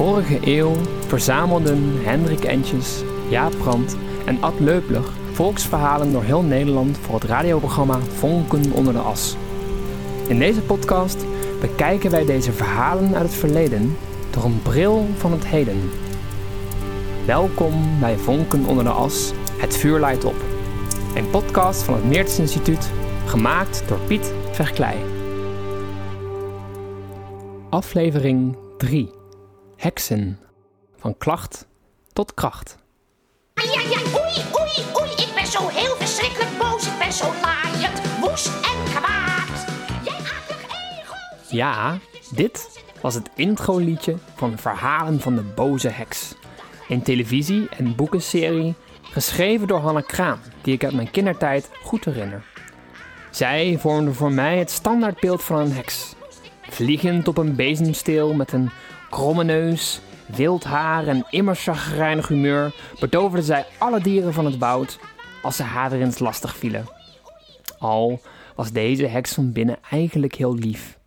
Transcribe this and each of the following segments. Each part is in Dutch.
vorige eeuw verzamelden Hendrik Entjes, Jaap Brandt en Ad Leupler volksverhalen door heel Nederland voor het radioprogramma Vonken onder de As. In deze podcast bekijken wij deze verhalen uit het verleden door een bril van het heden. Welkom bij Vonken onder de As, het vuur leidt op. Een podcast van het Meertens Instituut, gemaakt door Piet Verklei. Aflevering 3. Heksen. Van klacht tot kracht. Ja, ja, oei, oei, oei. Ik ben zo heel verschrikkelijk boos. Ik ben zo laaiend, woest en kwaad. Jij aardig egels. Ja, dit was het introliedje van Verhalen van de Boze Heks. Een televisie- en boekenserie geschreven door Hanne Kraan, die ik uit mijn kindertijd goed herinner. Zij vormde voor mij het standaardbeeld van een heks. Vliegend op een bezemsteel met een kromme neus, wild haar en immer chagrijnig humeur betoverde zij alle dieren van het woud als ze eens lastig vielen. Al was deze heks van binnen eigenlijk heel lief.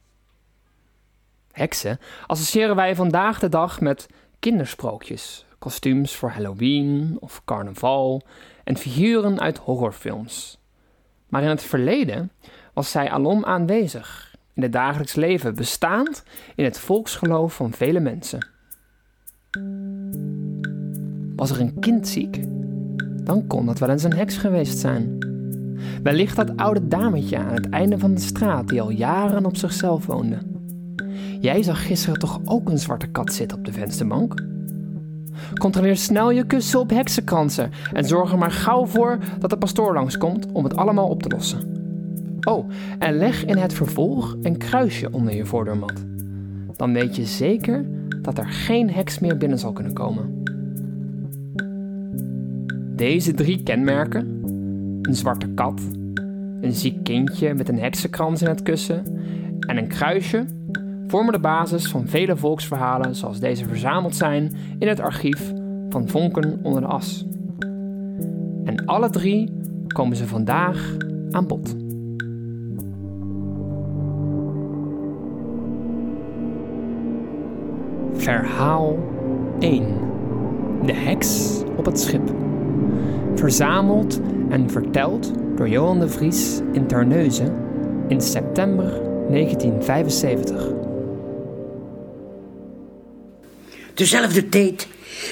Heksen associëren wij vandaag de dag met kindersprookjes, kostuums voor Halloween of carnaval en figuren uit horrorfilms. Maar in het verleden was zij alom aanwezig in het dagelijks leven, bestaand in het volksgeloof van vele mensen. Was er een kind ziek? Dan kon dat wel eens een heks geweest zijn. Wellicht dat oude dametje aan het einde van de straat die al jaren op zichzelf woonde. Jij zag gisteren toch ook een zwarte kat zitten op de vensterbank? Controleer snel je kussen op heksenkransen en zorg er maar gauw voor dat de pastoor langskomt om het allemaal op te lossen. Oh, en leg in het vervolg een kruisje onder je voordeurmat. Dan weet je zeker dat er geen heks meer binnen zal kunnen komen. Deze drie kenmerken, een zwarte kat, een ziek kindje met een heksenkrans in het kussen en een kruisje, vormen de basis van vele volksverhalen zoals deze verzameld zijn in het archief van Vonken onder de As. En alle drie komen ze vandaag aan bod. Verhaal 1. De heks op het schip. Verzameld en verteld door Johan de Vries in Terneuzen in september 1975. Tezelfde tijd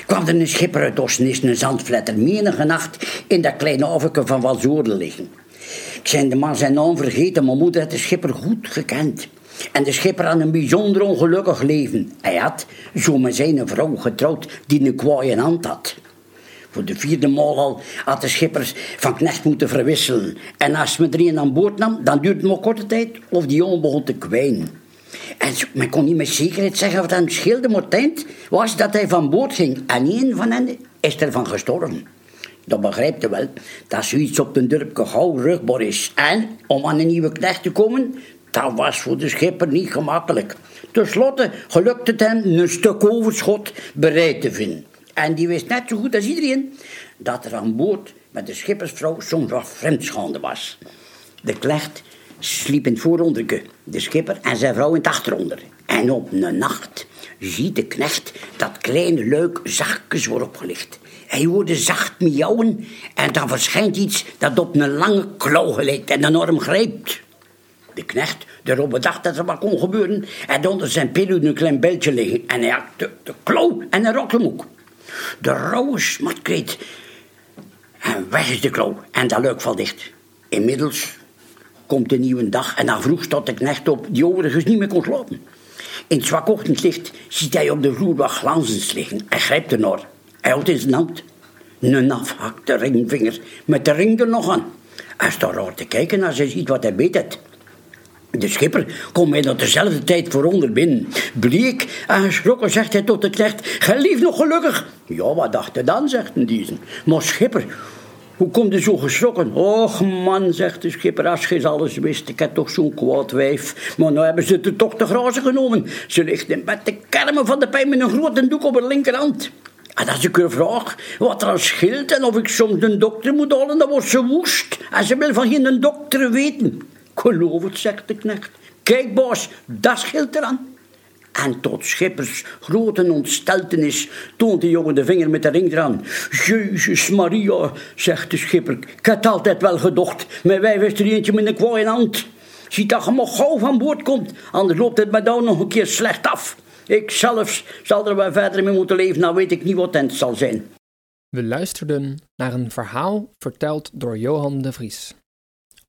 kwam er een schipper uit Osnis, een zandvletter, menige nacht in dat kleine overke van Walzoorden liggen. Ik zijn de man zijn naam vergeten, maar moeder had de schipper goed gekend. En de schipper had een bijzonder ongelukkig leven. Hij had, zo met zijn vrouw getrouwd, die een kwaaie hand had. Voor de vierde maal al had de schippers van knecht moeten verwisselen. En als men er een aan boord nam, dan duurde het maar korte tijd of die jongen begon te kwijnen. En men kon niet met zekerheid zeggen wat het scheelde, maar het was dat hij van boord ging. En een van hen is ervan gestorven. Dat begrijpt u wel, dat zoiets op de dorp gauw rugbaar is. En om aan een nieuwe knecht te komen, dat was voor de schipper niet gemakkelijk. Ten slotte gelukte het hem een stuk overschot bereid te vinden. En die wist net zo goed als iedereen dat er aan boord met de schippersvrouw soms wat vreemdschande was. De klecht sliep in het vooronderke, de schipper en zijn vrouw in het achteronder. En op een nacht ziet de knecht dat kleine luik zachtjes wordt opgelicht. Hij hoorde zacht miauwen en dan verschijnt iets dat op een lange klauw gelijkt en enorm grijpt. De knecht, de erop bedacht dat er wat kon gebeuren, had onder zijn pillow een klein beltje liggen en hij had de, de klauw en een rokkemoek. De rauwe smatkreet. En weg is de klauw en dat luik valt dicht. Inmiddels komt de nieuwe dag en dan vroeg staat de knecht op die overigens niet meer kon slapen. In het zwak ochtendlicht ziet hij op de vloer wat glanzends liggen en grijpt ernaar. Hij houdt in zijn hand een afhakte ringvinger met de ring er nog aan. Hij staat raar te kijken als hij ziet wat hij beet De schipper komt mij tot dezelfde tijd vooronder binnen. Bleek en geschrokken zegt hij tot de knecht: Gelief nog gelukkig. Ja, wat dacht hij dan, zegt een diezen. Maar schipper, hoe komt u zo geschrokken? Och man, zegt de schipper, als je alles wist. Ik heb toch zo'n kwaad wijf. Maar nou hebben ze het toch te grazen genomen. Ze ligt in bed te kermen van de pijn met een grote doek op haar linkerhand. En als ik haar vraag wat er aan scheelt en of ik soms een dokter moet halen, dan wordt ze woest. En ze wil van geen dokter weten. Geloof het, zegt de knecht. Kijk, baas, dat scheelt eraan. En tot Schippers grote ontsteltenis toont de jongen de vinger met de ring eraan. Jezus Maria, zegt de schipper, ik had altijd wel gedocht, mijn wijf is er eentje met een kwaai hand. Ziet dat je maar gauw van boord komt, anders loopt het met jou nog een keer slecht af. Ik zelfs zal er wel verder mee moeten leven, nou weet ik niet wat het zal zijn. We luisterden naar een verhaal verteld door Johan de Vries.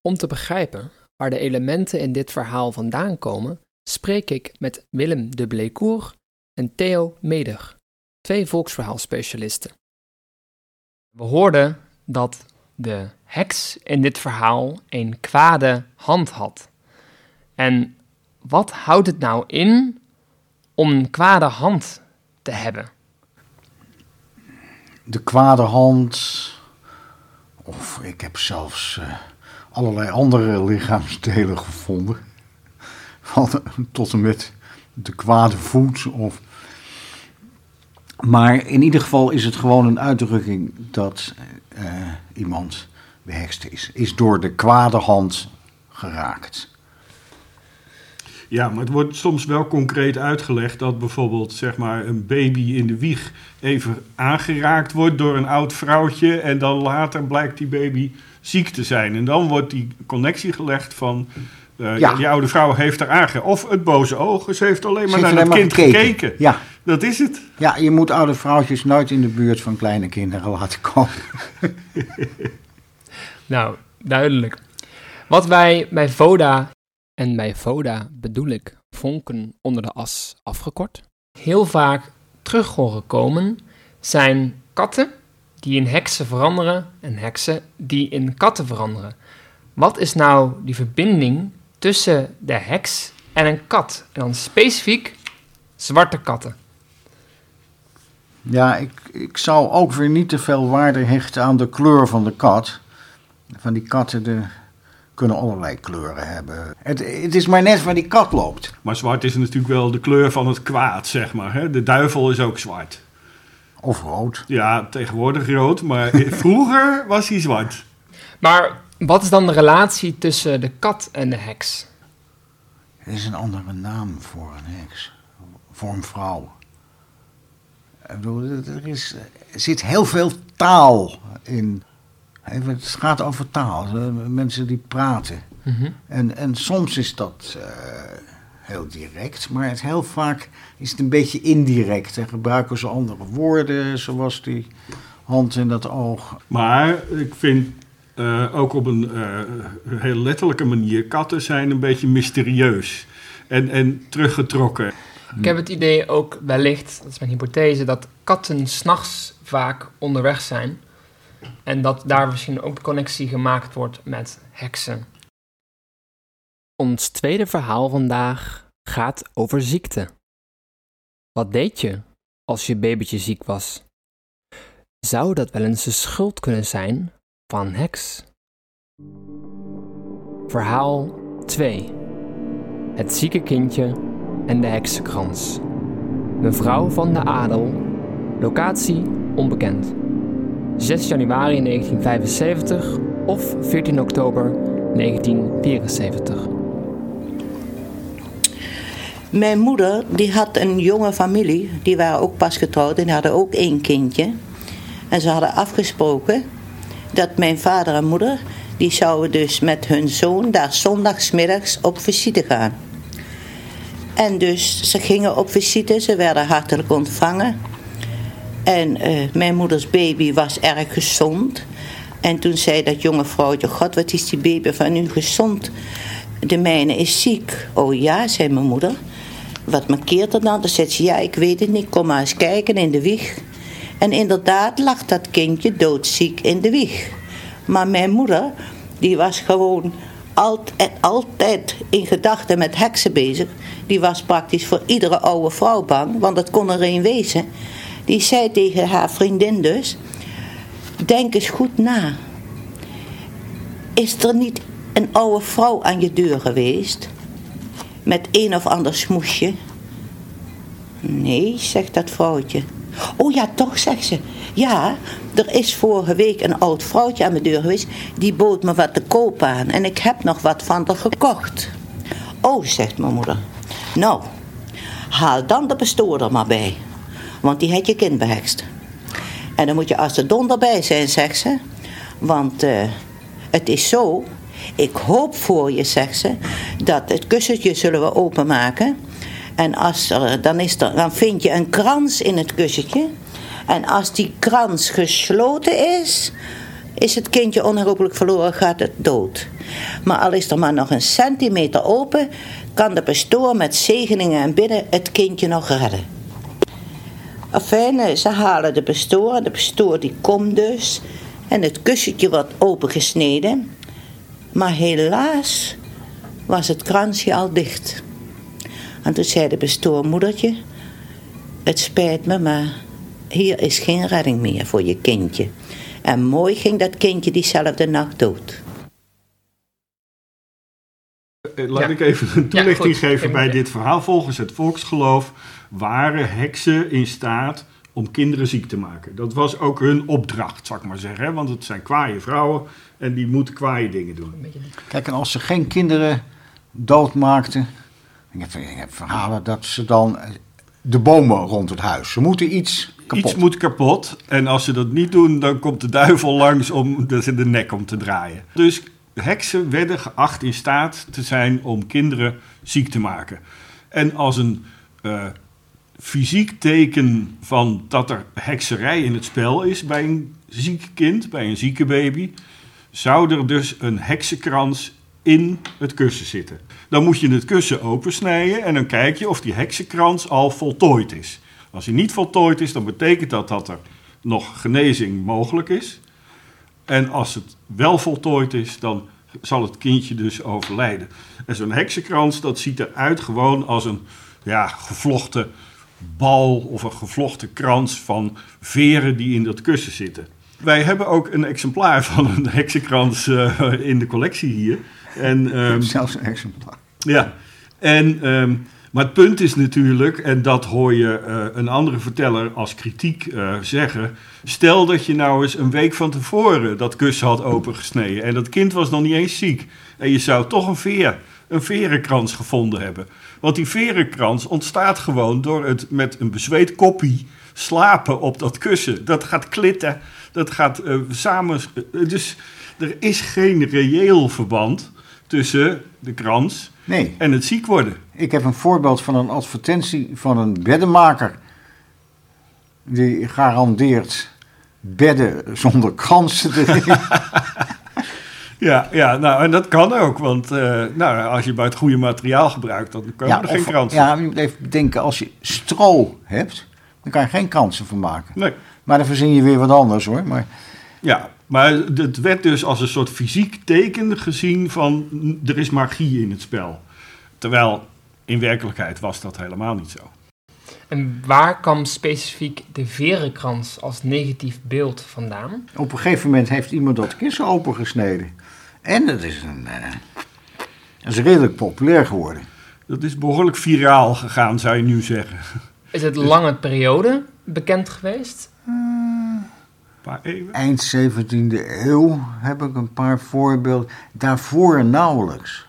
Om te begrijpen waar de elementen in dit verhaal vandaan komen, spreek ik met Willem de Bleecourt en Theo Meder, twee volksverhaalspecialisten. We hoorden dat de heks in dit verhaal een kwade hand had. En wat houdt het nou in om een kwade hand te hebben? De kwade hand, of ik heb zelfs uh, allerlei andere lichaamsdelen gevonden. Tot en met de kwade voet. Of... Maar in ieder geval is het gewoon een uitdrukking dat uh, iemand behekst is. Is door de kwade hand geraakt. Ja, maar het wordt soms wel concreet uitgelegd dat bijvoorbeeld zeg maar, een baby in de wieg even aangeraakt wordt door een oud vrouwtje en dan later blijkt die baby ziek te zijn. En dan wordt die connectie gelegd van uh, ja. die oude vrouw heeft er aangeraakt. Of het boze oog, ze heeft alleen maar naar het kind gekeken. gekeken. Ja. Dat is het. Ja, je moet oude vrouwtjes nooit in de buurt van kleine kinderen laten komen. nou, duidelijk. Wat wij bij Voda en bij Voda bedoel ik vonken onder de as afgekort, heel vaak terug horen komen, zijn katten die in heksen veranderen en heksen die in katten veranderen. Wat is nou die verbinding tussen de heks en een kat? En dan specifiek zwarte katten. Ja, ik, ik zou ook weer niet te veel waarde hechten aan de kleur van de kat. Van die katten, de, kunnen allerlei kleuren hebben. Het, het, is maar net waar die kat loopt. Maar zwart is natuurlijk wel de kleur van het kwaad, zeg maar. Hè? De duivel is ook zwart. Of rood. Ja, tegenwoordig rood, maar vroeger was hij zwart. Maar wat is dan de relatie tussen de kat en de heks? Er is een andere naam voor een heks. Voor een vrouw. Ik bedoel, er, is, er zit heel veel taal in het gaat over taal, mensen die praten. Mhm. en, en soms is dat uh, heel direct, maar het heel vaak is het een beetje indirect. En gebruiken ze andere woorden, zoals die hand in dat oog. Maar ik vind uh, ook op een uh, heel letterlijke manier, katten zijn een beetje mysterieus en, en teruggetrokken. Ik heb het idee ook wellicht, dat is mijn hypothese, dat katten s'nachts vaak onderweg zijn. En dat daar misschien ook de connectie gemaakt wordt met heksen. Ons tweede verhaal vandaag gaat over ziekte. Wat deed je als je babytje ziek was? Zou dat wel eens de schuld kunnen zijn van heks? Verhaal 2. Het zieke kindje en de heksenkrans. Mevrouw van de Adel. Locatie onbekend. 6 januari 1975 of 14 oktober 1974. Mijn moeder die had een jonge familie, die waren ook pas getrouwd en hadden ook één kindje. En ze hadden afgesproken dat mijn vader en moeder, die zouden dus met hun zoon daar zondagsmiddags op visite gaan. En dus ze gingen op visite, ze werden hartelijk ontvangen. En uh, mijn moeders baby was erg gezond. En toen zei dat jonge vrouwtje, god wat is die baby van u gezond? De mijne is ziek. Oh ja, zei mijn moeder. Wat markeert er dan? Dan zei ze, ja ik weet het niet, kom maar eens kijken in de wieg. En inderdaad lag dat kindje doodziek in de wieg. Maar mijn moeder, die was gewoon altijd, altijd in gedachten met heksen bezig. Die was praktisch voor iedere oude vrouw bang, want dat kon er een wezen die zei tegen haar vriendin dus: Denk eens goed na. Is er niet een oude vrouw aan je deur geweest? Met een of ander smoesje? Nee, zegt dat vrouwtje. Oh ja, toch, zegt ze. Ja, er is vorige week een oud vrouwtje aan mijn deur geweest. Die bood me wat te koop aan. En ik heb nog wat van haar gekocht. Oh, zegt mijn moeder. Nou, haal dan de pastoor er maar bij. Want die heeft je kind behekst. En dan moet je als de donder bij zijn, zegt ze. Want eh, het is zo, ik hoop voor je, zegt ze, dat het kussentje zullen we openmaken. En als dan, is dan vind je een krans in het kussentje. En als die krans gesloten is, is het kindje onherroepelijk verloren, gaat het dood. Maar al is er maar nog een centimeter open, kan de pastoor met zegeningen en bidden het kindje nog redden. Afijn, ze halen de pastoor de pastoor die komt dus. En het kussentje wordt opengesneden. Maar helaas was het kransje al dicht. En toen zei de pastoor, moedertje, het spijt me, maar hier is geen redding meer voor je kindje. En mooi ging dat kindje diezelfde nacht dood. Eh, Laat Ja. ik even een toelichting geven bij dit verhaal. Volgens het volksgeloof waren heksen in staat om kinderen ziek te maken. Dat was ook hun opdracht, zal ik maar zeggen. hè, Want het zijn kwaaie vrouwen en die moeten kwaaie dingen doen. Kijk, en als ze geen kinderen doodmaakten. Ik heb, ik heb verhalen dat ze dan eh, de bomen rond het huis. Ze moeten iets kapot. Iets moet kapot en als ze dat niet doen, dan komt de duivel langs om de, de nek om te draaien. Dus heksen werden geacht in staat te zijn om kinderen ziek te maken. En als een eh, fysiek teken van dat er hekserij in het spel is bij een ziek kind, bij een zieke baby, zou er dus een heksenkrans in het kussen zitten. Dan moet je het kussen opensnijden en dan kijk je of die heksenkrans al voltooid is. Als hij niet voltooid is, dan betekent dat dat er nog genezing mogelijk is. En als het wel voltooid is, dan zal het kindje dus overlijden. En zo'n heksenkrans, dat ziet eruit gewoon als een ja, gevlochten bal of een gevlochten krans van veren die in dat kussen zitten. Wij hebben ook een exemplaar van een heksenkrans eh, in de collectie hier. En, ehm, Zelfs een exemplaar. ja, en, ehm, maar het punt is natuurlijk, en dat hoor je eh, een andere verteller als kritiek eh, zeggen. Stel dat je nou eens een week van tevoren dat kussen had opengesneden en dat kind was nog niet eens ziek. En je zou toch een veer, een verenkrans gevonden hebben. Want die verenkrans ontstaat gewoon door het met een bezweet koppie slapen op dat kussen. Dat gaat klitten, dat gaat eh, samen. eh, dus er is geen reëel verband tussen de krans Nee, en het ziek worden. ik heb een voorbeeld van een advertentie van een beddenmaker. Die garandeert bedden zonder kransen erin. Ja, ja nou, en dat kan ook. Want eh, nou, als je bij het goede materiaal gebruikt, dan komen er geen of- kransen. Ja, je moet even bedenken, als je stro hebt, dan kan je geen kransen van maken. Nee. Maar dan verzin je weer wat anders hoor. Maar Ja, maar het werd dus als een soort fysiek teken gezien van er is magie in het spel. Terwijl in werkelijkheid was dat helemaal niet zo. En waar kwam specifiek de verenkrans als negatief beeld vandaan? op een gegeven moment heeft iemand dat kussen opengesneden. En dat is, een, eh, dat is redelijk populair geworden. Dat is behoorlijk viraal gegaan, zou je nu zeggen. Is het lange periode bekend geweest? Een paar eeuwen. Eind 17e eeuw heb ik een paar voorbeelden. Daarvoor nauwelijks.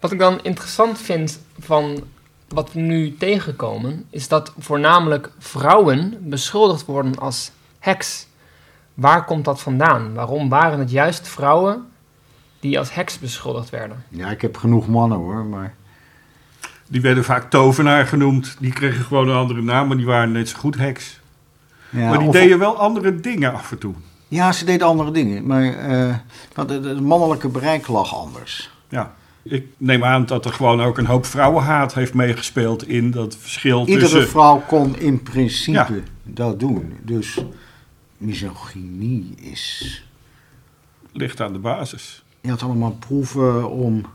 Wat ik dan interessant vind van wat we nu tegenkomen, is dat voornamelijk vrouwen beschuldigd worden als heks. Waar komt dat vandaan? Waarom waren het juist vrouwen die als heks beschuldigd werden? Ja, ik heb genoeg mannen hoor, maar... Die werden vaak tovenaar genoemd. Die kregen gewoon een andere naam, maar die waren net zo goed heks. Ja, maar die of- deden wel andere dingen af en toe. Ja, ze deden andere dingen, maar eh, want het, mannelijke bereik lag anders. Ja. Ik neem aan dat er gewoon ook een hoop vrouwenhaat heeft meegespeeld in dat verschil Iedere tussen... vrouw kon in principe Ja. dat doen. Dus misogynie is... ligt aan de basis. Je had allemaal proeven om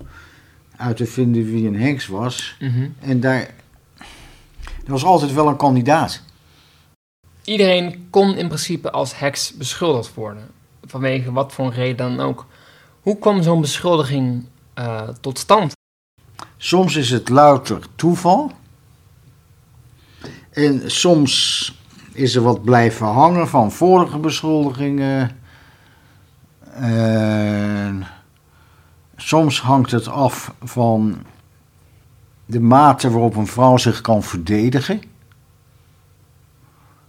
uit te vinden wie een heks was. En daar... Er was altijd wel een kandidaat. Iedereen kon in principe als heks beschuldigd worden, vanwege wat voor een reden dan ook. Hoe kwam zo'n beschuldiging eh, tot stand? Soms is het louter toeval. En soms is er wat blijven hangen van vorige beschuldigingen. En soms hangt het af van de mate waarop een vrouw zich kan verdedigen.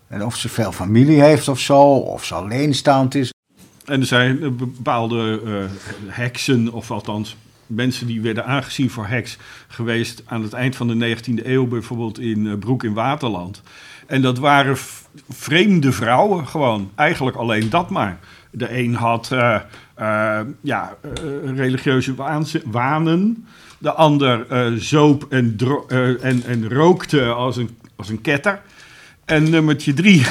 En of ze veel familie heeft of zo, of ze alleenstaand is. En er zijn bepaalde eh, heksen, of althans mensen die werden aangezien voor heks geweest aan het eind van de 19e eeuw, bijvoorbeeld in eh, Broek in Waterland. En dat waren vreemde vrouwen gewoon, eigenlijk alleen dat maar. De een had eh, eh, ja, religieuze wanen, de ander zoop en, en, en rookte als een, als een ketter. En nummertje drie,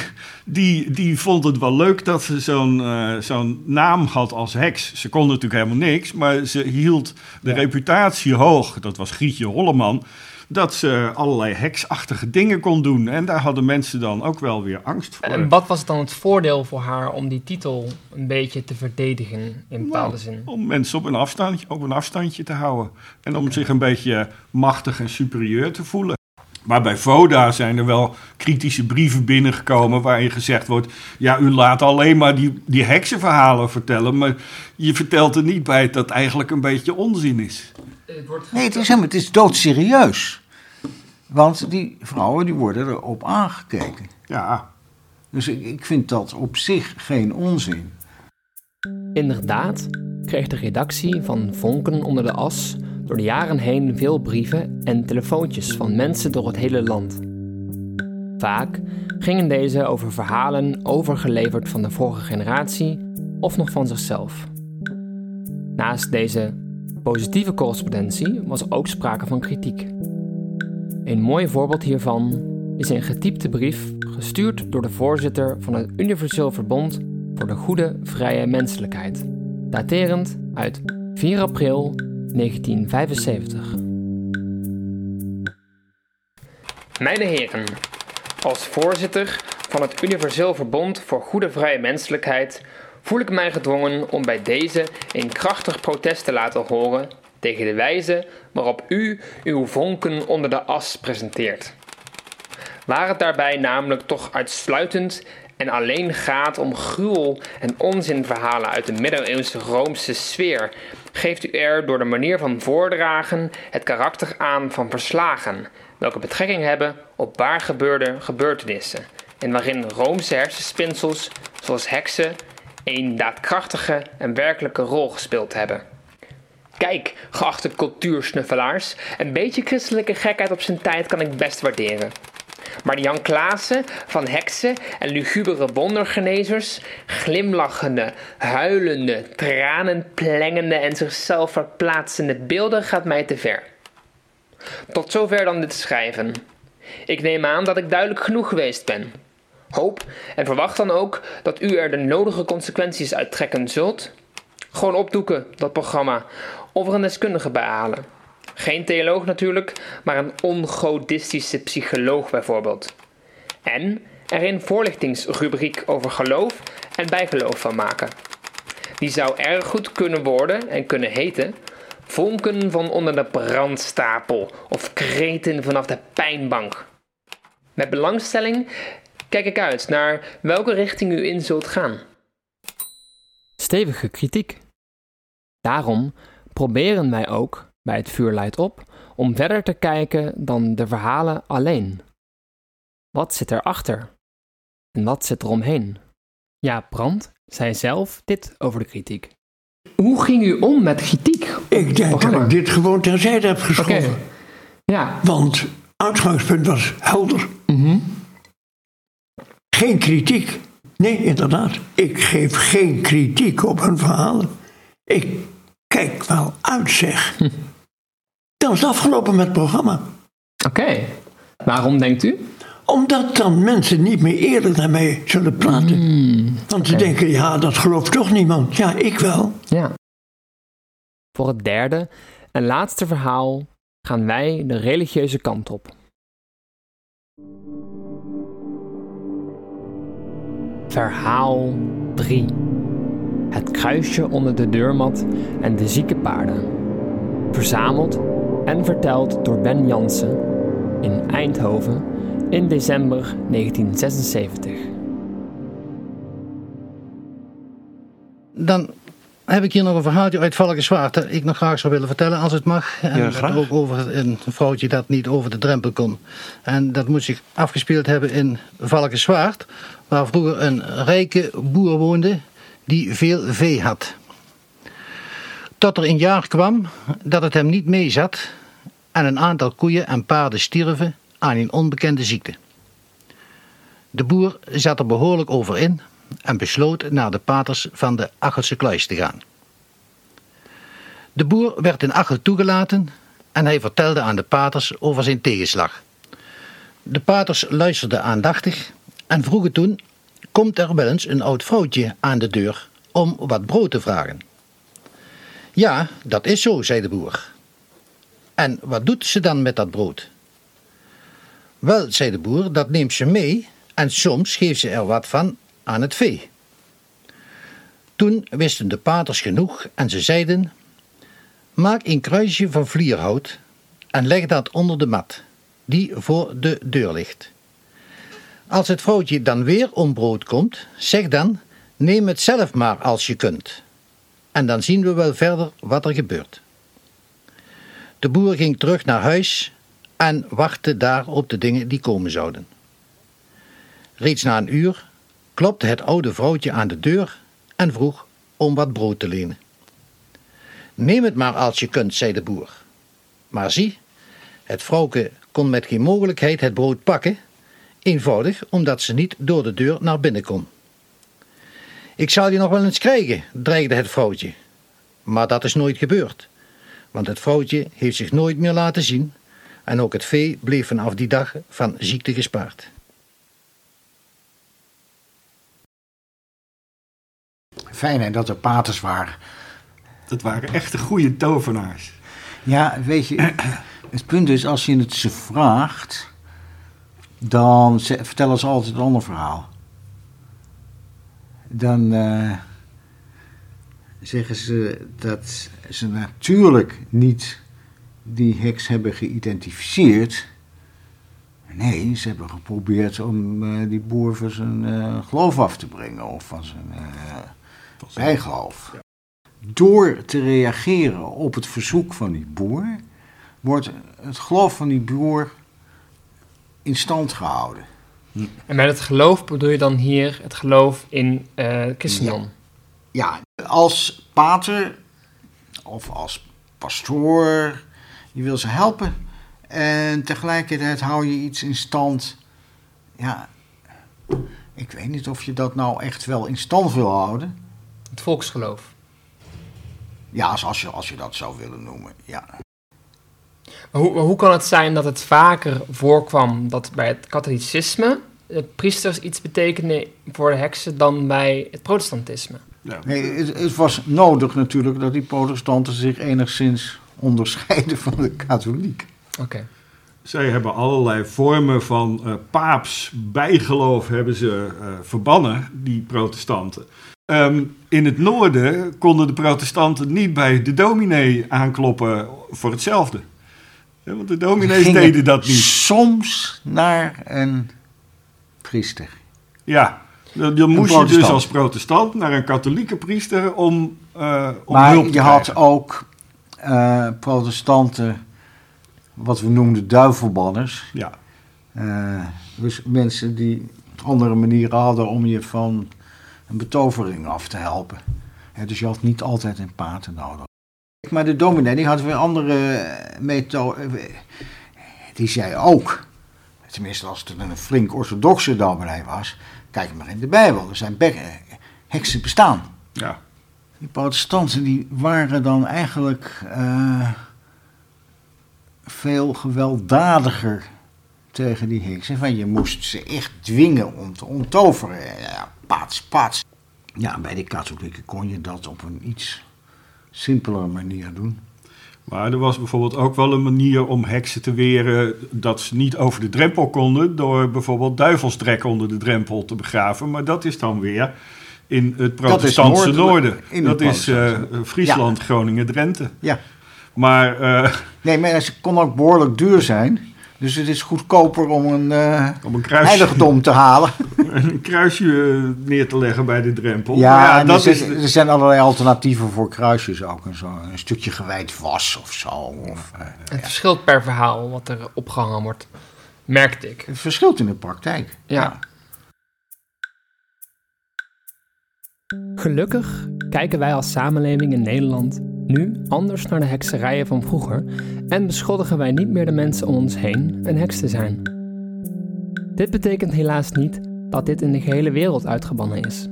die, die vond het wel leuk dat ze zo'n eh, zo'n naam had als heks. Ze kon natuurlijk helemaal niks, maar ze hield de reputatie hoog. Dat was Grietje Holleman. Dat ze allerlei heksachtige dingen kon doen. En daar hadden mensen dan ook wel weer angst voor. En wat was dan het voordeel voor haar om die titel een beetje te verdedigen in bepaalde zin? Om mensen op een, afstandje, op een afstandje te houden. En om zich een beetje machtig en superieur te voelen. Maar bij Voda zijn er wel kritische brieven binnengekomen waarin gezegd wordt... ja, u laat alleen maar die, die heksenverhalen vertellen... maar je vertelt er niet bij dat het eigenlijk een beetje onzin is. Nee, het is, helemaal, het is doodserieus. Want die vrouwen die worden erop aangekeken. Ja, Dus ik, ik vind dat op zich geen onzin. Inderdaad kreeg de redactie van Vonken onder de as door de jaren heen veel brieven en telefoontjes van mensen door het hele land. Vaak gingen deze over verhalen overgeleverd van de vorige generatie of nog van zichzelf. Naast deze positieve correspondentie was ook sprake van kritiek. Een mooi voorbeeld hiervan is een getypte brief gestuurd door de voorzitter van het Universeel Verbond voor de Goede Vrije Menselijkheid, daterend uit 4 april 1975. Mijn heren, als voorzitter van het Universeel Verbond voor Goede Vrije Menselijkheid voel ik mij gedwongen om bij deze een krachtig protest te laten horen tegen de wijze waarop u uw vonken onder de as presenteert. Waar het daarbij namelijk toch uitsluitend en alleen gaat om gruwel en onzinverhalen uit de middeleeuwse Roomse sfeer, geeft u er door de manier van voordragen het karakter aan van verslagen, welke betrekking hebben op waar gebeurde gebeurtenissen, en waarin Roomse hersenspinsels, zoals heksen, een daadkrachtige en werkelijke rol gespeeld hebben. Kijk, geachte cultuursnuffelaars, een beetje christelijke gekheid op zijn tijd kan ik best waarderen. Maar Jan Klaassen van heksen en lugubere wondergenezers, glimlachende, huilende, tranenplengende en zichzelf verplaatsende beelden gaat mij te ver. Tot zover dan dit schrijven. Ik neem aan dat ik duidelijk genoeg geweest ben. Hoop en verwacht dan ook dat u er de nodige consequenties uit trekken zult. Gewoon opdoeken, dat programma, of er een deskundige bij halen. Geen theoloog natuurlijk, maar een ongodistische psycholoog bijvoorbeeld. En er een voorlichtingsrubriek over geloof en bijgeloof van maken. Die zou erg goed kunnen worden en kunnen heten Vonken van onder de brandstapel of kreten vanaf de pijnbank. Met belangstelling kijk ik uit naar welke richting u in zult gaan. Stevige kritiek. Daarom proberen wij ook bij het vuur leidt op om verder te kijken dan de verhalen alleen. Wat zit erachter? En wat zit er omheen? Ja, Brand zei zelf dit over de kritiek. Hoe ging u om met kritiek? Ik denk dat ik dit gewoon terzijde heb geschoven. Ja. Want uitgangspunt was helder. Mhm. Geen kritiek. Nee, inderdaad. Ik geef geen kritiek op hun verhalen. Ik kijk wel uit, zeg. Dan is het afgelopen met het programma. Oké. Waarom denkt u? Omdat dan mensen niet meer eerlijk naar mij zullen praten. Want ze denken, ja, dat gelooft toch niemand. Ja, ik wel. Ja. Voor het derde en laatste verhaal gaan wij de religieuze kant op. Verhaal 3. Het kruisje onder de deurmat en de zieke paarden. Verzameld en verteld door Ben Jansen in Eindhoven in december 1976. Dan heb ik hier nog een verhaaltje uit Valkenswaard dat ik nog graag zou willen vertellen als het mag. En Ja, graag. ook over een vrouwtje dat niet over de drempel kon. En dat moet zich afgespeeld hebben in Valkenswaard, waar vroeger een rijke boer woonde die veel vee had. Tot er een jaar kwam dat het hem niet meezat en een aantal koeien en paarden stierven aan een onbekende ziekte. De boer zat er behoorlijk over in en besloot naar de paters van de Achelse kluis te gaan. De boer werd in Achel toegelaten en hij vertelde aan de paters over zijn tegenslag. De paters luisterden aandachtig en vroegen toen: Komt er wel eens een oud vrouwtje aan de deur om wat brood te vragen? Ja, dat is zo, zei de boer. En wat doet ze dan met dat brood? Wel, zei de boer, dat neemt ze mee en soms geeft ze er wat van aan het vee. Toen wisten de paters genoeg en ze zeiden: Maak een kruisje van vlierhout en leg dat onder de mat, die voor de deur ligt. Als het vrouwtje dan weer om brood komt, zeg dan: Neem het zelf maar als je kunt. En dan zien we wel verder wat er gebeurt. De boer ging terug naar huis en wachtte daar op de dingen die komen zouden. Reeds na een uur klopte het oude vrouwtje aan de deur en vroeg om wat brood te lenen. Neem het maar als je kunt, zei de boer. Maar zie, het vrouwke kon met geen mogelijkheid het brood pakken, eenvoudig omdat ze niet door de deur naar binnen kon. Ik zal je nog wel eens krijgen, dreigde het vrouwtje. Maar dat is nooit gebeurd, want het vrouwtje heeft zich nooit meer laten zien en ook het vee bleef vanaf die dag van ziekte gespaard. Fijn hè, dat er paters waren. Dat waren echte goede tovenaars. Ja, weet je, het punt is, als je het ze vraagt, dan vertellen ze altijd een ander verhaal. Dan eh, zeggen ze dat ze natuurlijk niet die heks hebben geïdentificeerd. Nee, ze hebben geprobeerd om eh, die boer van zijn eh, geloof af te brengen of van zijn bijgeloof. Door te reageren op het verzoek van die boer, wordt het geloof van die boer in stand gehouden. En met het geloof bedoel je dan hier het geloof in eh christendom? Ja, als pater of als pastoor, je wil ze helpen en tegelijkertijd hou je iets in stand. Ja, ik weet niet of je dat nou echt wel in stand wil houden. Het volksgeloof. Ja, als, als, je, als je dat zou willen noemen, ja. Maar hoe, hoe kan het zijn dat het vaker voorkwam dat bij het katholicisme de priesters iets betekenden voor de heksen dan bij het protestantisme? Ja. Nee, het, het was nodig natuurlijk dat die protestanten zich enigszins onderscheiden van de katholiek. Oké. Zij hebben allerlei vormen van eh, paaps bijgeloof hebben ze eh, verbannen, die protestanten. Ehm, in het noorden konden de protestanten niet bij de dominee aankloppen voor hetzelfde. Ja, want de dominees Gingen deden dat niet. Soms naar een priester. Ja, dan, dan moest je dus als protestant naar een katholieke priester om, eh om maar hulp te je had ook eh, protestanten, wat we noemden duivelbanners. Ja, Eh, dus mensen die andere manieren hadden om je van een betovering af te helpen. Dus je had niet altijd een pater nodig. Maar de dominee die had weer andere methoden. Die zei ook, tenminste als het een flink orthodoxe dominee was, kijk maar in de Bijbel, er zijn eh, heksen bestaan. ja. Die protestanten die waren dan eigenlijk eh, veel gewelddadiger tegen die heksen. Van je moest ze echt dwingen om te onttoveren. Ja, paats, paats. Ja, bij de katholieken kon je dat op een iets simpelere manier doen. Maar er was bijvoorbeeld ook wel een manier om heksen te weren dat ze niet over de drempel konden, door bijvoorbeeld duivelsdrek onder de drempel te begraven. Maar dat is dan weer in het protestantse noorden. dat is eh. Friesland, Groningen, Drenthe. Ja. Maar eh, Nee, maar ze kon ook behoorlijk duur zijn. Dus het is goedkoper om een, eh, Om een kruisje, heiligdom te halen. een kruisje eh, neer te leggen bij de drempel. Ja, Maar en dat er, is... zijn, er zijn allerlei alternatieven voor kruisjes ook. Een, zo, een stukje gewijd was of zo. Of, eh, Het verschilt per verhaal wat er opgehangen wordt. Merkte ik. het verschilt in de praktijk. Ja. Gelukkig kijken wij als samenleving in Nederland nu anders naar de hekserijen van vroeger en beschuldigen wij niet meer de mensen om ons heen een heks te zijn. Dit betekent helaas niet dat dit in de gehele wereld uitgebannen is.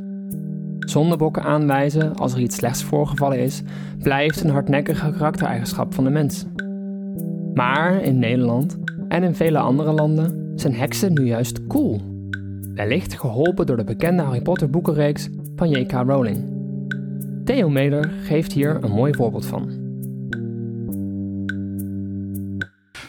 Zondebokken aanwijzen als er iets slechts voorgevallen is, blijft een hardnekkige karaktereigenschap van de mens. Maar in Nederland en in vele andere landen zijn heksen nu juist cool. Wellicht geholpen door de bekende Harry Potter boekenreeks van J.K. Rowling. Theo Meder geeft hier een mooi voorbeeld van.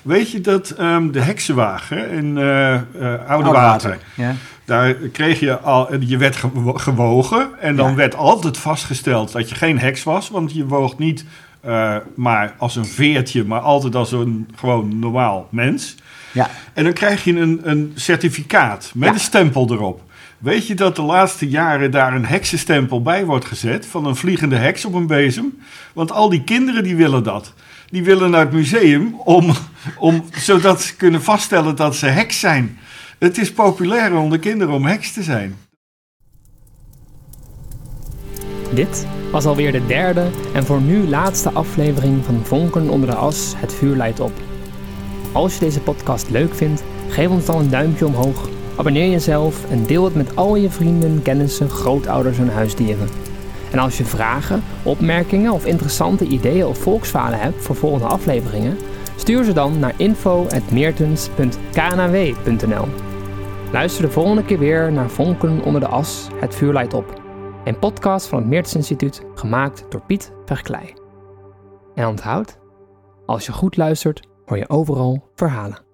Weet je dat ehm, de heksenwagen in eh eh, Oude Water... Ja. Daar kreeg je al, je werd gewo- gewogen en dan Ja. werd altijd vastgesteld dat je geen heks was, want je woog niet eh, maar als een veertje, maar altijd als een gewoon normaal mens. Ja. En dan krijg je een, een certificaat met Ja. een stempel erop. Weet je dat de laatste jaren daar een heksenstempel bij wordt gezet van een vliegende heks op een bezem? Want al die kinderen die willen dat. Die willen naar het museum om, om, zodat ze kunnen vaststellen dat ze heks zijn. Het is populair onder kinderen om heks te zijn. Dit was alweer de derde en voor nu laatste aflevering van Vonken onder de as, het vuur leidt op. Als je deze podcast leuk vindt, geef ons dan een duimpje omhoog, abonneer jezelf en deel het met al je vrienden, kennissen, grootouders en huisdieren. En als je vragen, opmerkingen of interessante ideeën of volksverhalen hebt voor volgende afleveringen, stuur ze dan naar info.meertens.knw.nl. Luister de volgende keer weer naar Vonken onder de as, het vuur op. Een podcast van het Meertens Instituut, gemaakt door Piet Verklei. En onthoud, als je goed luistert, hoor je overal verhalen.